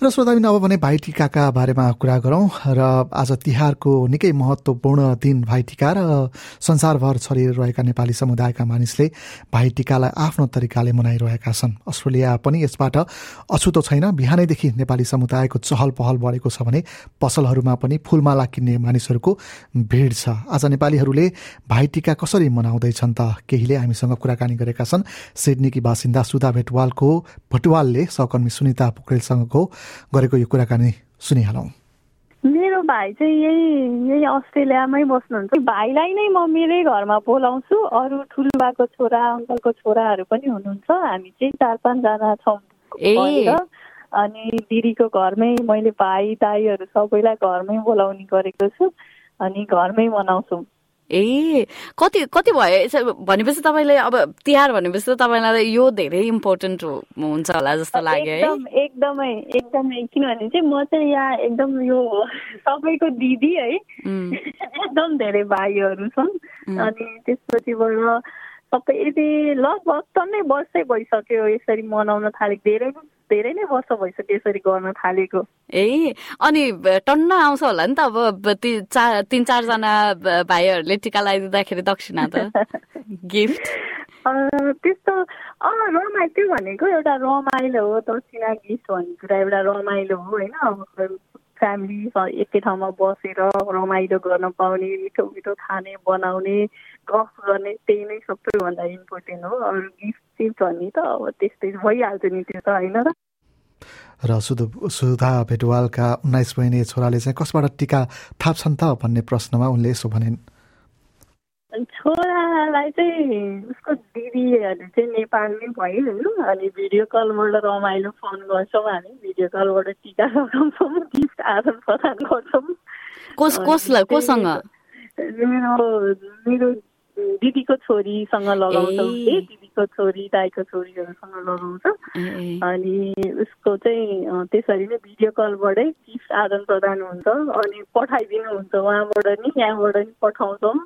र श्रोताबिन अब भने भाइटिकाका बारेमा कुरा गरौँ र आज तिहारको निकै महत्त्वपूर्ण दिन भाइटिका र संसारभर छरिरहेका नेपाली समुदायका मानिसले भाइटिकालाई आफ्नो तरिकाले मनाइरहेका छन्। अस्ट्रेलिया पनि यसबाट अछुतो छैन। बिहानैदेखि नेपाली समुदायको चहल पहल बढेको छ भने पसलहरूमा पनि फुलमाला किन्ने मानिसहरूको भिड छ। आज नेपालीहरूले भाइटिका कसरी मनाउँदैछन् त केहीले हामीसँग कुराकानी गरेका छन्। सिडनीकी बासिन्दा सुधा भेटवालको भटवालले सहकर्मी सुनिता पोखरेलसँगको गरेको यो कुराकानी सुनिहालौँ। मेरो भाइ चाहिँ यही यही अस्ट्रेलियामै बस्नुहुन्छ। भाइलाई नै म मेरै घरमा बोलाउँछु। अरू ठुलोबाको छोरा अङ्कलको छोराहरू पनि हुनुहुन्छ। हामी चाहिँ चार पाँचजना छौँ अनि दिदीको घरमै मैले भाइ दाईहरू सबैलाई घरमै बोलाउने गरेको छु। अनि घरमै मनाउँछौँ। ए कति कति भयो भनेपछि तपाईँले अब तिहार भनेपछि त तपाईँलाई यो धेरै इम्पोर्टेन्ट हुन्छ होला जस्तो लाग्यो है एकदमै एकदमै किनभने चाहिँ म चाहिँ यहाँ एकदम यो सबैको दिदी है एकदम धेरै भाइहरू छन् अनि त्यसपछिबाट सबै लगभग टन्नै वर्षै भइसक्यो यसरी मनाउन थालेको धेरै धेरै नै वर्ष भइसक्यो यसरी गर्न थालेको। ए अनि टन्न आउँछ होला नि त अब तिन चारजना भाइहरूले टिका लगाइदिँदाखेरि दक्षिणा त। गिफ्ट। त्यस्तो अँ रमाइलो त्यो भनेको एउटा रमाइलो हो दक्षिणा गिफ्ट भन्ने कुरा एउटा रमाइलो हो होइन? फ्यामिली एकै ठाउँमा बसेर रमाइलो गर्न पाउने मिठो मिठो खाने बनाउने गफ गर्ने त्यही नै सबैभन्दा इम्पोर्टेन्ट हो अरू गिफ्ट सिफ्ट भन्ने त अब त्यस्तै भइहाल्छ नि त्यो त होइन र। र सुध सुधा भेटवालका उन्नाइस महिने छोराले चाहिँ कसबाट टिका थाप्छन् त भन्ने प्रश्नमा उनले यसो भनिन्। छोरालाई चाहिँ उसको दिदीहरू चाहिँ नेपालमै भयो होइन। अनि भिडियो कलबाट रमाइलो फोन गर्छौँ हामी। भिडियो कलबाट टिका लगाउँछौँ गिफ्ट आदान प्रदान गर्छौँ। कोस कसलाई कोसँग? मेरो मेरो दिदीको छोरीसँग लगाउँछौँ कि दिदीको छोरी दाईको छोरीहरूसँग लगाउँछ अनि उसको चाहिँ त्यसरी नै भिडियो कलबाटै गिफ्ट आदान प्रदान हुन्छ। अनि पठाइदिनुहुन्छ उहाँबाट नि यहाँबाट नि पठाउँछौँ।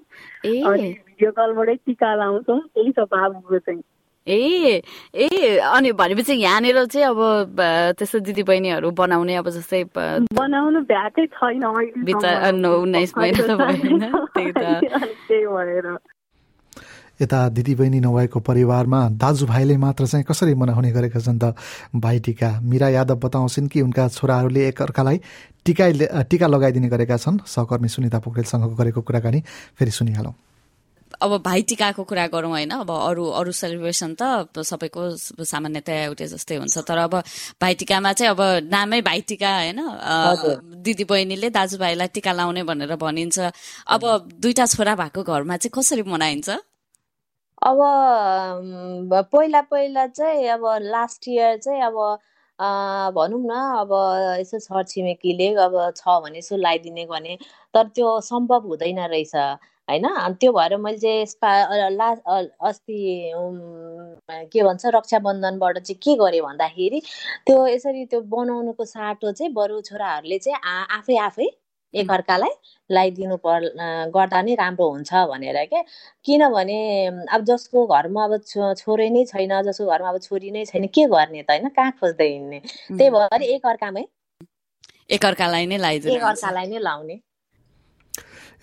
अनि भिडियो कलबाटै टिका लाउँछौँ। त्यही छ बाबुको चाहिँ। ए ए अनि भनेपछि यहाँनिर चाहिँ अब त्यस्तो दिदी बहिनीहरू बनाउने अब जस्तै बनाउनु भ्याएकै छैन उन्नाइस महिना त भएन। त्यही भएर। यता दिदीबहिनी नभएको परिवारमा दाजुभाइले मात्र चाहिँ कसरी मनाउने गरेका छन् त? भाइटिका मिरा यादव बताउँछिन् कि उनका छोराहरूले एकअर्कालाई टिका टिका लगाइदिने गरेका छन्। सहकर्मी सुनिता पोखरेलसँग गरेको कुराकानी फेरि सुनिहालौँ। अब भाइटिकाको कुरा गरौँ होइन? अब अरू अरू सेलिब्रेसन त सबैको सामान्यतया एउटै जस्तै हुन्छ। तर अब भाइटिकामा चाहिँ अब नामै भाइटिका होइन? दिदी बहिनीले दाजुभाइलाई टिका लाउने भनेर भनिन्छ। अब दुईटा छोरा भएको घरमा चाहिँ कसरी मनाइन्छ? अब पहिला पहिला चाहिँ अब लास्ट इयर चाहिँ अब भनौँ न अब यसो छरछिमेकीले अब छ भने यसो लगाइदिने भने तर त्यो सम्भव हुँदैन रहेछ होइन? त्यो भएर मैले चाहिँ यसपा ला अस्ति के भन्छ रक्षाबन्धनबाट चाहिँ के गरेँ भन्दाखेरि त्यो यसरी त्यो बनाउनुको साटो चाहिँ बरु छोराहरूले चाहिँ आफै आफै एकअर्कालाई लगाइदिनु पर गर्दा नै राम्रो हुन्छ भनेर क्या किनभने अब जसको घरमा अब छोरै नै छैन जसको घरमा अब छोरी नै छैन के गर्ने त होइन? कहाँ खोज्दै हिँड्ने? त्यही भएर एकअर्कामै एकअर्कालाई नै लगाइदिनु एकअर्कालाई नै लाउने।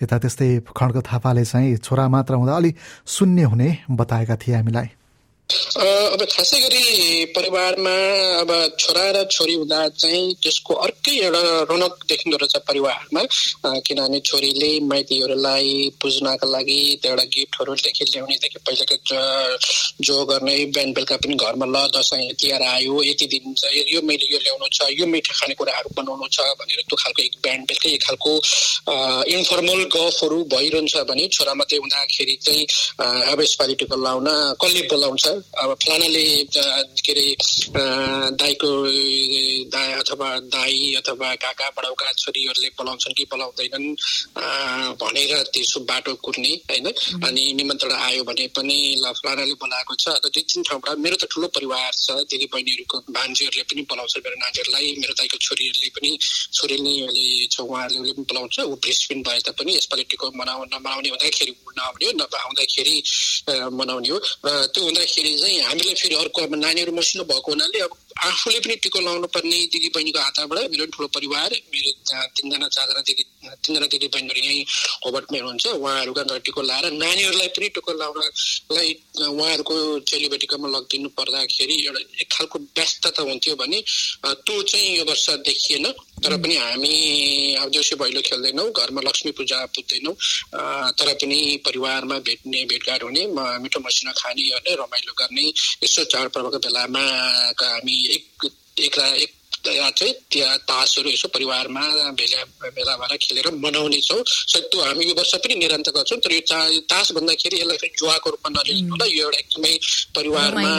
यता त्यस्तै खड्ग थापाले चाहिँ छोरा मात्र हुँदा अलिक शून्य हुने बताएका थिए हामीलाई। अब खासै गरी परिवारमा अब छोरा र छोरी हुँदा चाहिँ त्यसको अर्कै एउटा रौनक देखिँदो रहेछ परिवारमा। किनभने छोरीले माइतीहरूलाई पुज्नका लागि एउटा गिफ्टहरूदेखि ल्याउनेदेखि पहिलाको जो गर्ने बिहान बेलुका पनि घरमा ल दसैँ तिहार आयो यति दिन चाहिँ यो मैले यो ल्याउनु छ यो मिठो खानेकुराहरू बनाउनु छ भनेर त्यो खालको एक बिहान बेलुकै एक खालको इन्फर्मल गफहरू भइरहन्छ भने छोरा मात्रै हुँदाखेरि चाहिँ अब यसपालि लाउन कसले बोलाउँछ? अब फलानाले के अरे दाईको दाई अथवा दाई अथवा काका बडाउका छोरीहरूले बोलाउँछन् कि बोलाउँदैनन् भनेर त्यसो बाटो कुर्ने होइन? अनि निमन्त्रण आयो भने पनि ल फलानाले बोलाएको छ। अन्त दुई तिन ठाउँबाट मेरो त ठुलो परिवार छ। दिदी बहिनीहरूको भान्जीहरूले पनि बोलाउँछ मेरो नानीहरूलाई मेरो दाईको छोरीहरूले पनि छोरीनीहरूले छ उहाँहरूले पनि बोलाउँछ। ऊ ब्रिस्बिन भए तापनि यसपालि टिको मनाउ नमनाउने हुँदाखेरि नआउने हो नआउँदाखेरि मनाउने हो। र त्यो हुँदाखेरि गर्दाखेरि चाहिँ हामीले फेरि अर्को अब नानीहरू मसिनो भएको हुनाले अब आफूले पनि टिको लाउनु पर्ने दिदी बहिनीको हातबाट मेरो ठुलो परिवार मेरो तिनजना चारजना दिदी तिनजना दिदी बहिनीहरू यहीँ होबटमै हुनुहुन्छ। उहाँहरूका टिको लाएर नानीहरूलाई पनि टिको लाउनलाई उहाँहरूको चेलीबेटीकोमा लगिदिनु पर्दाखेरि एउटा एक खालको व्यस्तता हुन्थ्यो भने त्यो चाहिँ यो वर्ष देखिएन। तर पनि हामी अब देउसी भैलो खेल्दैनौँ घरमा लक्ष्मी पूजा पुज्दैनौँ। तर पनि परिवारमा भेट्ने भेटघाट हुने मिठो मसिनो खाने रमाइलो गर्ने यसो चाडपर्वको बेलामा हामी एक एक एक चाहिँ त्यहाँ तासहरू यसो परिवारमा भेला भेला भएर खेलेर मनाउने छौँ। सायद त्यो हामी यो वर्ष पनि निरन्तर गर्छौँ तर यो चा तास भन्दाखेरि यसलाई चाहिँ जुवाको रूपमा नलिनु होला। यो एउटा एकदमै परिवारमा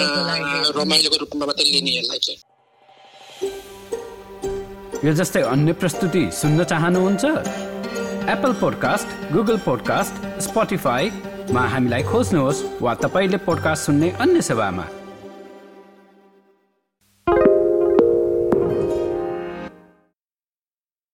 रमाइलोको रूपमा मात्रै लिने यसलाई चाहिँ। यो जस्तै अन्य प्रस्तुति सुन्न चाहनुहुन्छ? एप्पल पोडकास्ट गुगल पोडकास्ट स्पोटिफाईमा हामीलाई खोज्नुहोस् वा तपाईँले पोडकास्ट सुन्ने अन्य सेवामा।